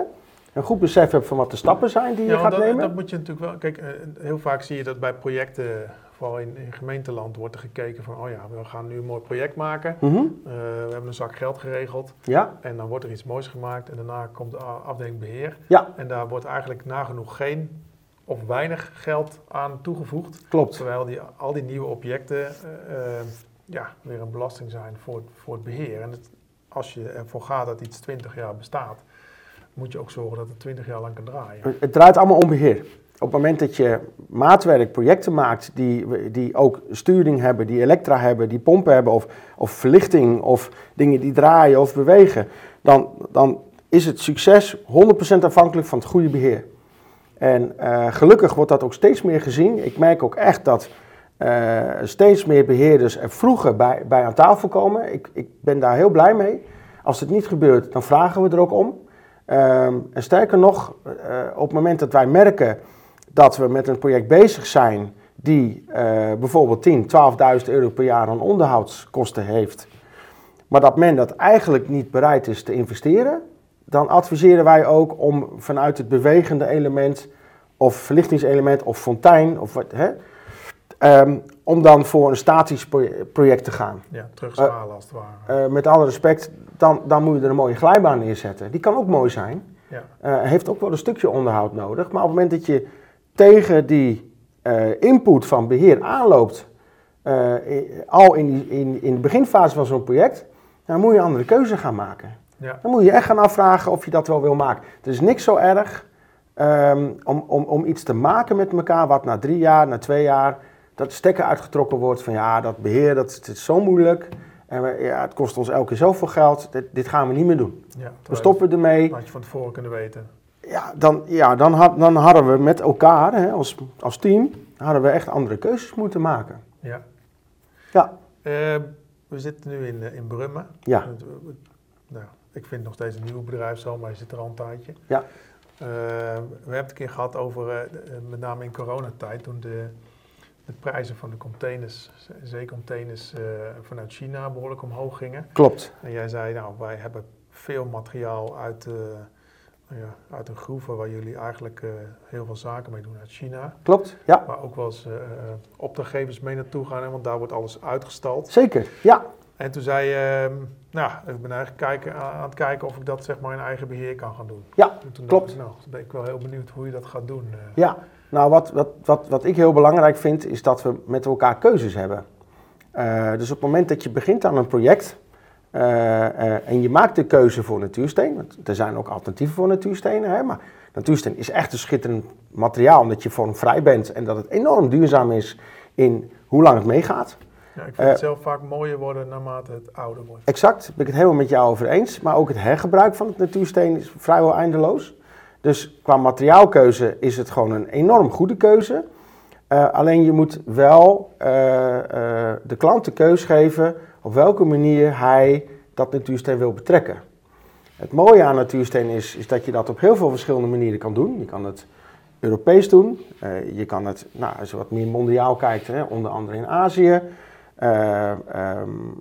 Een goed besef hebt van wat de stappen zijn die je gaat dat, nemen. Dat moet je natuurlijk wel. Kijk, eh, heel vaak zie je dat bij projecten vooral in, in, gemeenteland wordt er gekeken van, oh ja, we gaan nu een mooi project maken. Mhm. Uh, we hebben een zak geld geregeld. Ja. En dan wordt er iets moois gemaakt en daarna komt de afdeling beheer. Ja. En daar wordt eigenlijk nagenoeg geen of weinig geld aan toegevoegd. Klopt. Terwijl die, al die nieuwe objecten uh, uh, ja, weer een belasting zijn voor, voor het beheer. En het, als je ervoor gaat dat iets 20 jaar bestaat, moet je ook zorgen dat het 20 jaar lang kan draaien. Het, draait allemaal om beheer. Op het moment dat je maatwerk projecten maakt die, die ook sturing hebben, die elektra hebben, die pompen hebben of, of verlichting of dingen die draaien of bewegen, dan, dan is het succes 100% afhankelijk van het goede beheer. En uh, gelukkig wordt dat ook steeds meer gezien. Ik merk ook echt dat uh, steeds meer beheerders er vroeger bij, bij aan tafel komen. Ik, ik ben daar heel blij mee. Als het niet gebeurt, dan vragen we er ook om. Um, en sterker nog, uh, op het moment dat wij merken dat we met een project bezig zijn die uh, bijvoorbeeld 10, 12.000 euro per jaar aan onderhoudskosten heeft, maar dat men dat eigenlijk niet bereid is te investeren, dan adviseren wij ook om vanuit het bewegende element of verlichtingselement of fontein of wat, hè, um, om dan voor een statisch project te gaan. Ja, terugschalen uh, als het ware. Uh, met alle respect, dan, dan moet je er een mooie glijbaan neerzetten. Die kan ook mooi zijn. Ja. Uh, heeft ook wel een stukje onderhoud nodig. Maar op het moment dat je tegen die input van beheer aanloopt, al in, die, in, in de beginfase van zo'n project, dan moet je een andere keuze gaan maken. Ja. Dan moet je echt gaan afvragen of je dat wel wil maken. Het is niks zo erg um, om, om, om iets te maken met elkaar wat na drie jaar, na twee jaar, dat de stekker uitgetrokken wordt van ja, dat beheer, dat, dat is zo moeilijk. En we, ja, het kost ons elke keer zoveel geld, dit, dit gaan we niet meer doen. Ja, we stoppen ermee. Dat had je van tevoren kunnen weten. Ja, dan, ja, dan, had, dan hadden we met elkaar, hè, als, als team, hadden we echt andere keuzes moeten maken. Ja. Ja. Uh, we zitten nu in, in Brummen. Ja. Nou, ik vind het nog steeds een nieuw bedrijf zo, maar je zit er al een tijdje. Ja. Uh, we hebben het een keer gehad over, uh, met name in coronatijd, toen de, de prijzen van de containers, zeecontainers uh, vanuit China behoorlijk omhoog gingen. Klopt. En jij zei, nou, wij hebben veel materiaal uit, ja, uit een groeven waar jullie eigenlijk heel veel zaken mee doen uit China. Klopt, ja. Waar ook wel eens opdrachtgevers mee naartoe gaan, want daar wordt alles uitgestald. Zeker, ja. En toen zei je, uh, nou, ik ben eigenlijk kijken, aan het kijken of ik dat zeg maar in eigen beheer kan gaan doen. Ja, en toen klopt. Dacht ik, nou, ben ik wel heel benieuwd hoe je dat gaat doen. Ja, nou wat, wat, wat, wat ik heel belangrijk vind, is dat we met elkaar keuzes hebben. Uh, dus op het moment dat je begint aan een project uh, en je maakt de keuze voor natuursteen, want er zijn ook alternatieven voor natuurstenen, hè, maar natuursteen is echt een schitterend materiaal omdat je vormvrij bent en dat het enorm duurzaam is in hoe lang het meegaat. Ja, ik vind het zelf vaak mooier worden naarmate het ouder wordt. Exact, ben ik het helemaal met jou over eens. Maar ook het hergebruik van het natuursteen is vrijwel eindeloos. Dus qua materiaalkeuze is het gewoon een enorm goede keuze. Uh, alleen je moet wel uh, uh, de klant de keus geven op welke manier hij dat natuursteen wil betrekken. Het mooie aan natuursteen is, is dat je dat op heel veel verschillende manieren kan doen. Je kan het Europees doen, je kan het, nou, als je wat meer mondiaal kijkt, hè, onder andere in Azië. Um,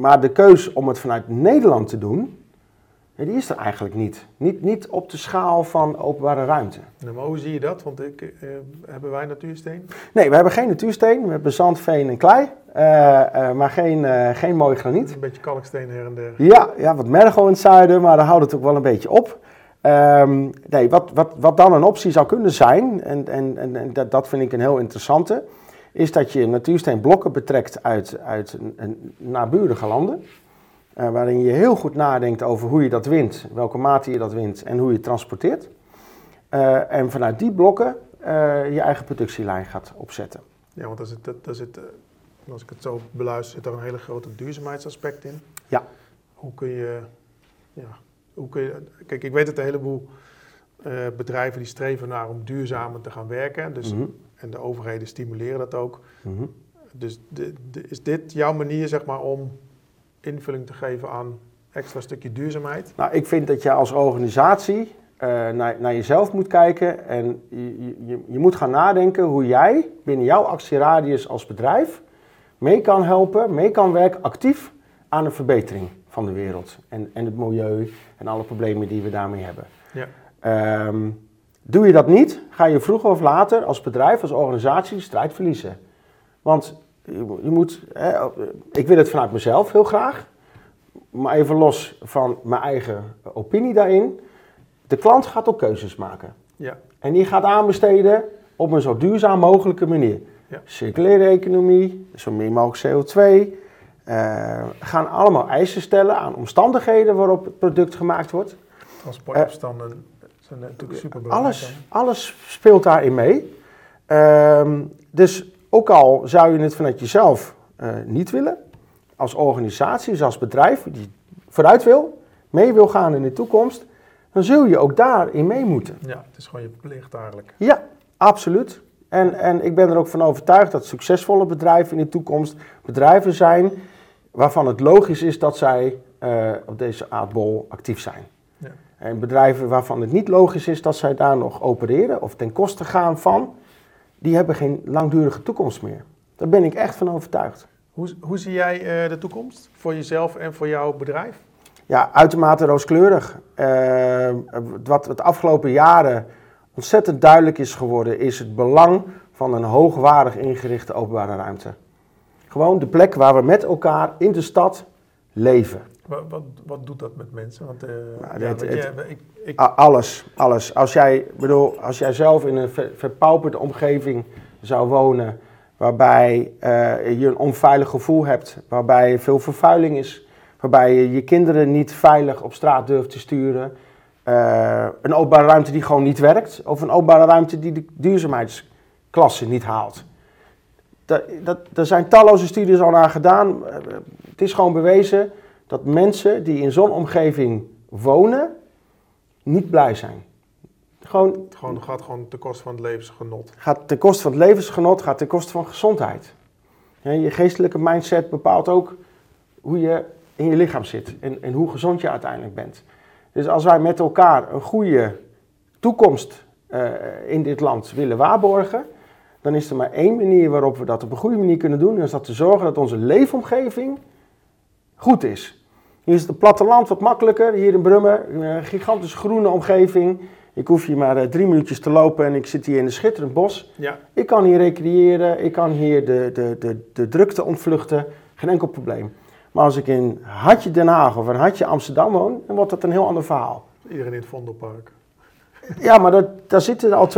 maar de keus om het vanuit Nederland te doen, die is er eigenlijk niet. Niet, niet op de schaal van openbare ruimte. Nou, maar hoe zie je dat? Want ik, uh, hebben wij natuursteen? Nee, we hebben geen natuursteen. We hebben zand, veen en klei. Uh, maar geen, geen mooi graniet. Een beetje kalksteen her en der. Ja, ja wat mergo in het zuiden, maar daar houdt het ook wel een beetje op. Um, nee, wat, wat, wat dan een optie zou kunnen zijn, en, en, en, en dat, dat vind ik een heel interessante is dat je natuursteenblokken betrekt uit, uit een, een naburige landen. Uh, waarin je heel goed nadenkt over hoe je dat wint, welke mate je dat wint en hoe je het transporteert. Uh, en vanuit die blokken uh, je eigen productielijn gaat opzetten. Ja, want daar zit, daar zit, als ik het zo beluister, zit er een hele grote duurzaamheidsaspect in. Ja. Hoe kun je ja, hoe kun je, kijk, ik weet dat een heleboel bedrijven die streven naar om duurzamer te gaan werken. Dus, Mhm. En de overheden stimuleren dat ook. Mhm. Dus de, de- is dit jouw manier zeg maar, om invulling te geven aan extra stukje duurzaamheid? Nou, ik vind dat je als organisatie eh, naar, naar jezelf moet kijken en je, je, je moet gaan nadenken hoe jij binnen jouw actieradius als bedrijf mee kan helpen, mee kan werken actief aan een verbetering van de wereld en, en het milieu en alle problemen die we daarmee hebben. Ja. Ehm, doe je dat niet, ga je vroeger of later als bedrijf, als organisatie de strijd verliezen. Want je, je moet, hè, ik wil het vanuit mezelf heel graag, maar even los van mijn eigen opinie daarin. De klant gaat ook keuzes maken. Ja, En die gaat aanbesteden op een zo duurzaam mogelijke manier. Ja. Circulaire economie, zo min mogelijk CO2. eh, gaan allemaal eisen stellen aan omstandigheden waarop het product gemaakt wordt. transportafstanden zijn natuurlijk super belangrijk. Alles, alles speelt daarin mee. Ehm, dus ook al zou je het vanuit jezelf eh, niet willen, als organisatie, dus als bedrijf die vooruit wil, mee wil gaan in de toekomst, dan zul je ook daarin mee moeten. Ja, het is gewoon je plicht eigenlijk. Ja, absoluut. En, en ik ben er ook van overtuigd dat succesvolle bedrijven in de toekomst bedrijven zijn waarvan het logisch is dat zij eh, op deze aardbol actief zijn. Ja. En bedrijven waarvan het niet logisch is dat zij daar nog opereren of ten koste gaan van, die hebben geen langdurige toekomst meer. Daar ben ik echt van overtuigd. Hoe, hoe zie jij eh, de toekomst voor jezelf en voor jouw bedrijf? Ja, uitermate rooskleurig. Eh, wat het afgelopen jaren ontzettend duidelijk is geworden, is het belang van een hoogwaardig ingerichte openbare ruimte. Gewoon de plek waar we met elkaar in de stad leven. Wat, wat, wat doet dat met mensen? Want, Nou, ja, het- ik, ik, alles, alles. Als jij, bedoel, als jij zelf in een ver- verpauperde omgeving zou wonen, waarbij eh, je een onveilig gevoel hebt, waarbij veel vervuiling is, waarbij je je kinderen niet veilig op straat durft te sturen, eh, een openbare ruimte die gewoon niet werkt, of een openbare ruimte die de duurzaamheidsklasse niet haalt. Dat, dat, er zijn talloze studies al naar gedaan. Eh, Het is gewoon bewezen dat mensen die in zo'n omgeving wonen, niet blij zijn. Gewoon het gewoon, gaat gewoon ten koste van het levensgenot. gaat ten koste van het levensgenot, gaat ten koste van gezondheid. Ja, je geestelijke mindset bepaalt ook hoe je in je lichaam zit en, en hoe gezond je uiteindelijk bent. Dus als wij met elkaar een goede toekomst eh, in dit land willen waarborgen, dan is er maar één manier waarop we dat op een goede manier kunnen doen. En dat is dat te zorgen dat onze leefomgeving goed is. Hier is het platteland wat makkelijker. Hier in Brummen, een gigantisch groene omgeving. Ik hoef hier maar eh, drie minuutjes te lopen en ik zit hier in een schitterend bos. Ja, Ik kan hier recreëren, ik kan hier de, de, de, de drukte ontvluchten, geen enkel probleem. Maar als ik in Hartje Den Haag of in Hartje Amsterdam woon, dan wordt dat een heel ander verhaal. iedereen in het Vondelpark. Ja, maar dat, daar zitten al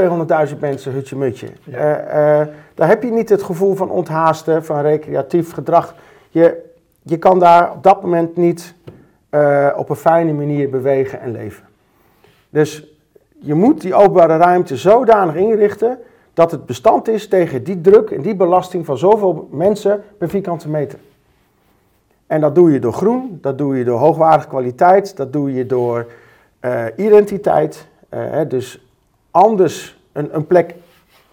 200.000 mensen, hutje mutje. Ja. Eh, eh, daar heb je niet het gevoel van onthaasten, van recreatief gedrag. Je, je kan daar op dat moment niet eh, op een fijne manier bewegen en leven. Dus je moet die openbare ruimte zodanig inrichten dat het bestand is tegen die druk en die belasting van zoveel mensen per vierkante meter. En dat doe je door groen, dat doe je door hoogwaardige kwaliteit, dat doe je door eh, identiteit. Eh, dus anders een, een plek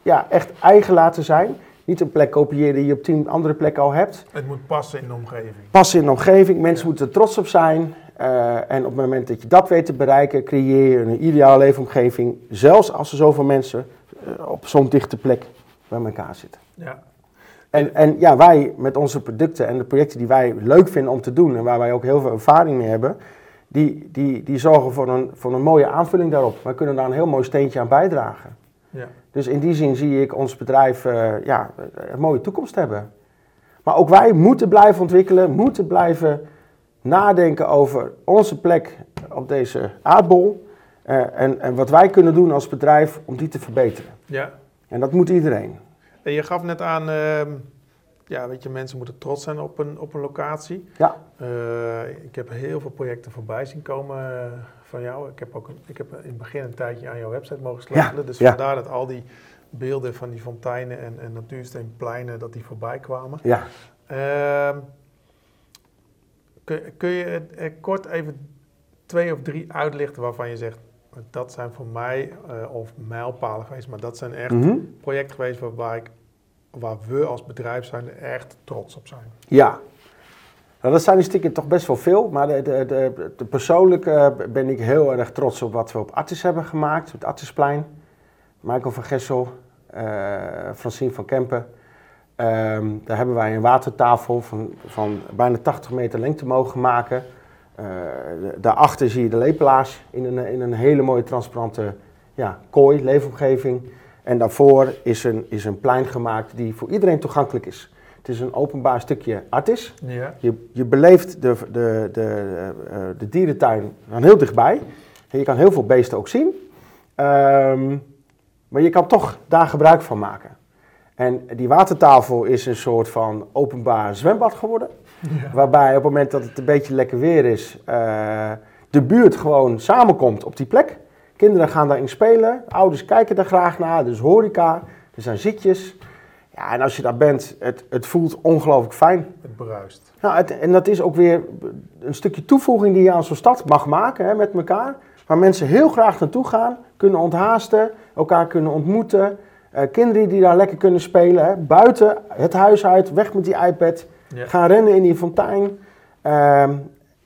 ja, echt eigen laten zijn. Niet een plek kopiëren die je op tien andere plekken al hebt. Het moet passen in de omgeving. Passen in de omgeving, mensen Ja. moeten er trots op zijn. Eh, en op het moment dat je dat weet te bereiken, creëer je een ideale leefomgeving. Zelfs als er zoveel mensen eh, op zo'n dichte plek bij elkaar zitten. Ja, En, en ja, wij met onze producten en de projecten die wij leuk vinden om te doen en waar wij ook heel veel ervaring mee hebben, die, die, die zorgen voor een, voor een mooie aanvulling daarop. Wij kunnen daar een heel mooi steentje aan bijdragen. ja. Dus in die zin zie ik ons bedrijf eh, ja, een mooie toekomst hebben. Maar ook wij moeten blijven ontwikkelen, moeten blijven nadenken over onze plek op deze aardbol. eh, en, en wat wij kunnen doen als bedrijf om die te verbeteren. ja. En dat moet iedereen. En je gaf net aan, ehm, ja, weet je, mensen moeten trots zijn op een, op een locatie. Ja. Eh, ik heb heel veel projecten voorbij zien komen eh, van jou. Ik heb ook een, ik heb in het begin een tijdje aan jouw website mogen sleutelen. dus ja. vandaar dat al die beelden van die fonteinen en, en natuursteenpleinen, dat die voorbij kwamen. Ja. Ehm, kun, kun je het, eh, kort even twee of drie uitlichten waarvan je zegt, dat zijn voor mij, uh, of mijlpalen geweest, maar dat zijn echt Mhm. projecten geweest waar, ik, waar we als bedrijf zijn echt trots op zijn. Ja. Nou, dat zijn er stiekem toch best wel veel, maar de, de, de, persoonlijk ben ik heel erg trots op wat we op Artis hebben gemaakt, het Artisplein. Michael van Gessel, eh Francine van Kempen. Ehm, daar hebben wij een watertafel van, van bijna 80 meter lengte mogen maken. Eh, daarachter zie je de lepelaars in een, in een hele mooie transparante ja, kooi, leefomgeving. En daarvoor is een, is een plein gemaakt die voor iedereen toegankelijk is. Het is een openbaar stukje Artis. Ja. Je, je beleeft de, de, de, eh, de dierentuin van heel dichtbij. En je kan heel veel beesten ook zien. Ehm, maar je kan toch daar gebruik van maken. En die watertafel is een soort van openbaar zwembad geworden. Waarbij op het moment dat het een beetje lekker weer is, eh, de buurt gewoon samenkomt op die plek. Kinderen gaan daarin spelen, ouders kijken daar graag naar, dus horeca, er zijn zitjes. Ja, en als je daar bent, het, het voelt ongelooflijk fijn. Het bruist. Nou, het- en dat is ook weer een stukje toevoeging die je aan zo'n stad mag maken hè, met elkaar. Waar mensen heel graag naartoe gaan, kunnen onthaasten, elkaar kunnen ontmoeten. Eh, kinderen die daar lekker kunnen spelen, hè, buiten het huis uit, weg met die iPad. Ja. Gaan rennen in die fontein. Ehm,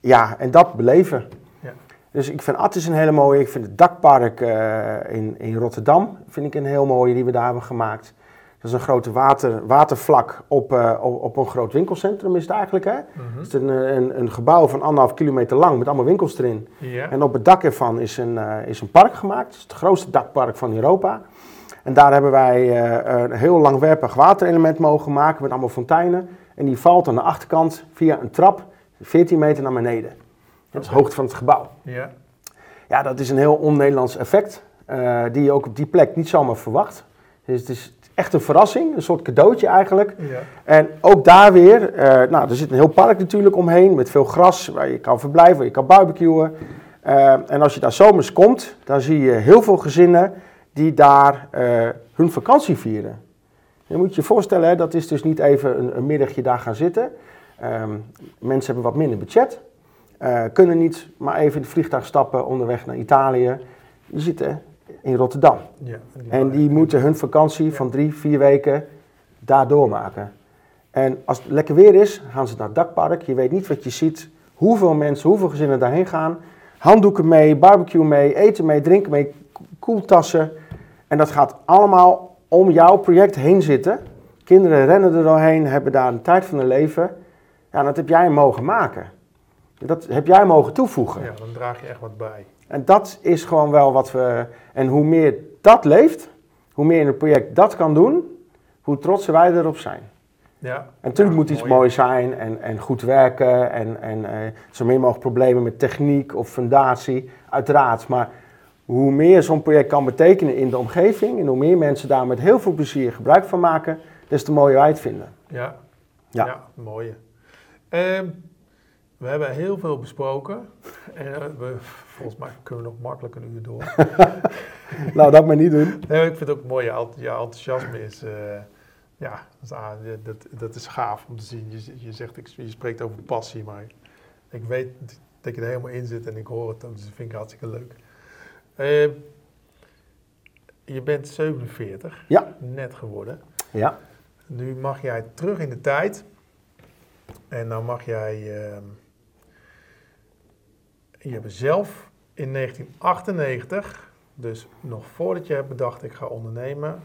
ja, en dat beleven. Ja. Dus ik vind Attis een hele mooie. Ik vind het dakpark eh, in, in Rotterdam vind ik een heel mooie die we daar hebben gemaakt. Dat is een grote water, watervlak op, eh, op, op een groot winkelcentrum is het eigenlijk. Hè? Mhm. Het is een, een, een gebouw van anderhalf kilometer lang met allemaal winkels erin. En op het dak ervan is een, eh, is een park gemaakt. Het is het grootste dakpark van Europa. En daar hebben wij eh, een heel langwerpig waterelement mogen maken met allemaal fonteinen. En die valt aan de achterkant via een trap 14 meter naar beneden. Dat is de hoogte van het gebouw. ja. Ja, dat is een heel on-Nederlands effect. die je ook op die plek niet zomaar verwacht. Dus het is echt een verrassing, een soort cadeautje eigenlijk. Ja. En ook daar weer, eh, nou, er zit een heel park natuurlijk omheen met veel gras waar je kan verblijven, waar je kan barbecuen. Eh, en als je daar zomers komt, dan zie je heel veel gezinnen die daar eh, hun vakantie vieren. Je moet je voorstellen, hè, dat is dus niet even een, een middagje daar gaan zitten. Ehm, mensen hebben wat minder budget, kunnen niet maar even in het vliegtuig stappen onderweg naar Italië. Die zitten in Rotterdam. ja. En die moeten hun vakantie van drie, vier weken daar doormaken. En als het lekker weer is, gaan ze naar het dakpark. Je weet niet wat je ziet, hoeveel mensen, hoeveel gezinnen daarheen gaan. Handdoeken mee, barbecue mee, eten mee, drinken mee, ko- koeltassen. En dat gaat allemaal om jouw project heen zitten. Kinderen rennen er doorheen, hebben daar een tijd van hun leven. Ja, dat heb jij mogen maken. Dat heb jij mogen toevoegen. Ja, dan draag je echt wat bij. En dat is gewoon wel wat we. En hoe meer dat leeft, hoe meer in het project dat kan doen, hoe trotser wij erop zijn. Ja. En natuurlijk Ja, moet iets mooi. zijn en, en goed werken en, en eh, zo min mogelijk problemen met techniek of fundatie, uiteraard. Maar hoe meer zo'n project kan betekenen in de omgeving en hoe meer mensen daar met heel veel plezier gebruik van maken, des te mooier wij het vinden. Ja. Ja. Ja, mooie. Ehm, we hebben heel veel besproken. En eh, we, volgens mij kunnen we nog makkelijk een uur door. Nou, dat maar niet doen. Nee, ik vind het ook mooi. Je ent- je enthousiasme is... eh, ja, dat dat, dat is gaaf om te zien. Je, je, zegt, je spreekt over passie, maar ik weet dat je er helemaal in zit en ik hoor het. ook, Dus dat vind ik hartstikke leuk. Ehm, je bent 47, Ja. net geworden. Ja, Nu mag jij terug in de tijd. En dan mag jij. ehm, je hebt zelf in 1998, dus nog voordat je hebt bedacht ik ga ondernemen,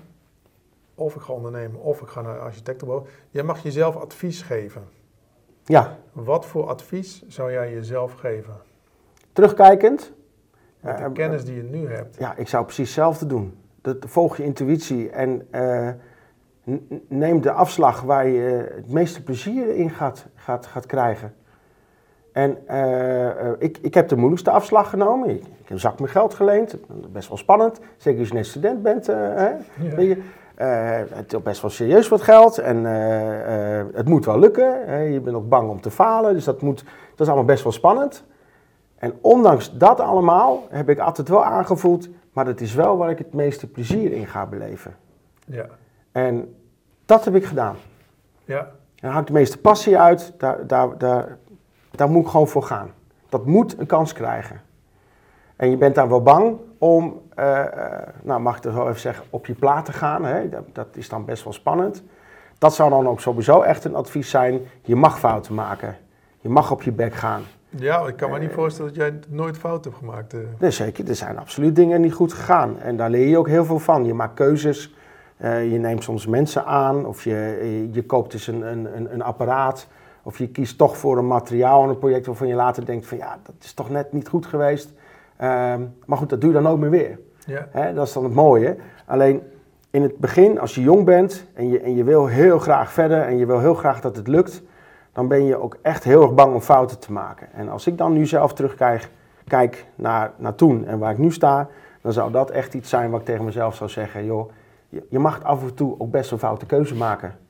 of ik ga ondernemen of ik ga naar architectenbureau, jij mag jezelf advies geven. ja. Wat voor advies zou jij jezelf geven? terugkijkend. Met de eh, kennis die je nu hebt. Ja, ik zou precies hetzelfde doen. Dat, volg je intuïtie en eh, neem de afslag waar je het meeste plezier in gaat, gaat, gaat krijgen. En eh, eh, ik, ik heb de moeilijkste afslag genomen. Ik, ik heb een zak met geld geleend. Best wel spannend. Zeker als je net student bent. eh, hè. Ja. Weet je, het is best wel serieus wat geld. En het moet wel lukken. hè. Je bent ook bang om te falen. Dus dat, moet, dat is allemaal best wel spannend. En ondanks dat allemaal heb ik altijd wel aangevoeld, maar dat is wel waar ik het meeste plezier in ga beleven. Ja. En dat heb ik gedaan. Ja. Daar haal ik de meeste passie uit, daar, daar, daar, daar moet ik gewoon voor gaan. Dat moet een kans krijgen. En je bent dan wel bang om, uh, nou mag ik er zo even zeggen, op je plaat te gaan. Hè? Dat, dat, is dan best wel spannend. Dat zou dan ook sowieso echt een advies zijn. Je mag fouten maken. Je mag op je bek gaan. Ja, ik kan me niet voorstellen dat jij nooit fouten hebt gemaakt. Nee, zeker. Er zijn absoluut dingen niet goed gegaan. En daar leer je ook heel veel van. Je maakt keuzes. je neemt soms mensen aan. Of je, je koopt dus een, een, een apparaat. Of je kiest toch voor een materiaal en een project waarvan je later denkt van ja, dat is toch net niet goed geweest. Ehm, maar goed, dat doe je dan ook meer weer. Ja. dat is dan het mooie. Alleen in het begin, als je jong bent en je, en je wil heel graag verder en je wil heel graag dat het lukt, dan ben je ook echt heel erg bang om fouten te maken. En als ik dan nu zelf terugkijk kijk naar, naar toen en waar ik nu sta, dan zou dat echt iets zijn wat ik tegen mezelf zou zeggen. Joh, je, je mag af en toe ook best een foute keuze maken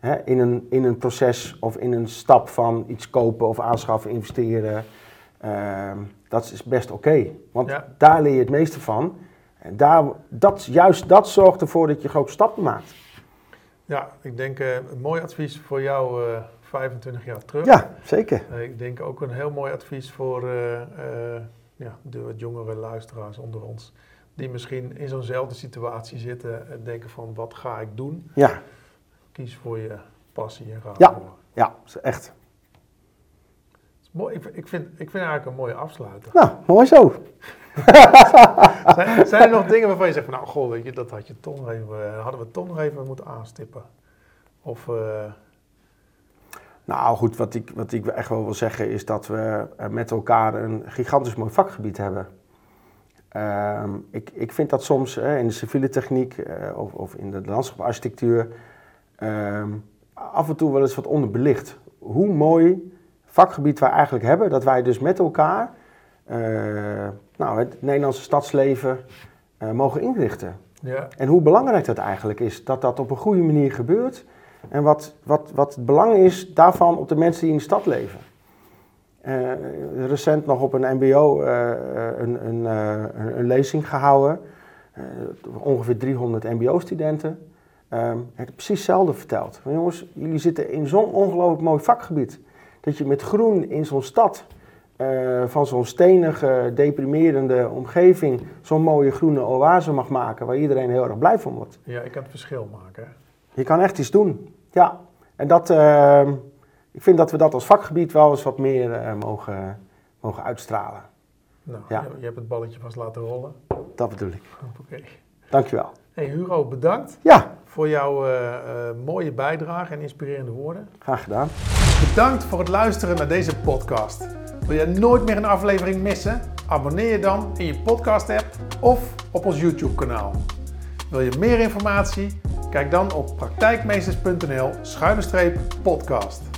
hè, in, een, in een proces of in een stap van iets kopen of aanschaffen, investeren. Uh, dat is best oké, want daar leer je het meeste van. En daar, dat, juist dat zorgt ervoor dat je grote stappen maakt. Ja, ik denk uh, een mooi advies voor jou uh, eh, 25 jaar terug. Ja, zeker. Uh, ik denk ook een heel mooi advies voor ja, de wat jongere luisteraars onder ons. Die misschien in zo'nzelfde situatie zitten en denken van wat ga ik doen? Ja kies voor je passie en ga ja, Ja, echt. Mooi. Ik, ik, vind, ik vind eigenlijk een mooie afsluiter. Nou, mooi zo. zijn, zijn, er nog dingen waarvan je zegt van, nou, goh, weet je, dat had je toch nog even, eh, hadden we toch nog even moeten aanstippen? Of... Uh... Nou goed, wat ik, wat ik echt wel wil zeggen is dat we eh, met elkaar een gigantisch mooi vakgebied hebben. Uh, ik, ik vind dat soms in de civiele techniek uh, of, of, in de landschaparchitectuur Ehm, af en toe wel eens wat onderbelicht. Hoe mooi vakgebied wij eigenlijk hebben, dat wij dus met elkaar uh, nou, het Nederlandse stadsleven uh, mogen inrichten. Ja. En hoe belangrijk dat eigenlijk is, dat dat op een goede manier gebeurt. En wat, wat, wat het belang is daarvan op de mensen die in de stad leven. Uh, recent nog op een MBO een, een, een, een, lezing gehouden. ongeveer 300 MBO-studenten. Um, heeft precies hetzelfde verteld. Maar jongens, jullie zitten in zo'n ongelooflijk mooi vakgebied. Dat je met groen in zo'n stad, uh, van zo'n stenige, deprimerende omgeving, zo'n mooie groene oase mag maken waar iedereen heel erg blij van wordt. Ja, ik kan het verschil maken. Je kan echt iets doen. Ja, en dat, uh, ik vind dat we dat als vakgebied wel eens wat meer uh, mogen, mogen uitstralen. Nou, ja. je, hebt het balletje vast laten rollen. Dat bedoel ik. Oké. Okay. Dankjewel. Hey Hugo, bedankt. Ja. Voor jouw uh, uh, mooie bijdrage en inspirerende woorden. Graag gedaan. Bedankt voor het luisteren naar deze podcast. Wil je nooit meer een aflevering missen? Abonneer je dan in je podcast-app of op ons YouTube-kanaal. Wil je meer informatie? Kijk dan op praktijkmeesters.nl-podcast.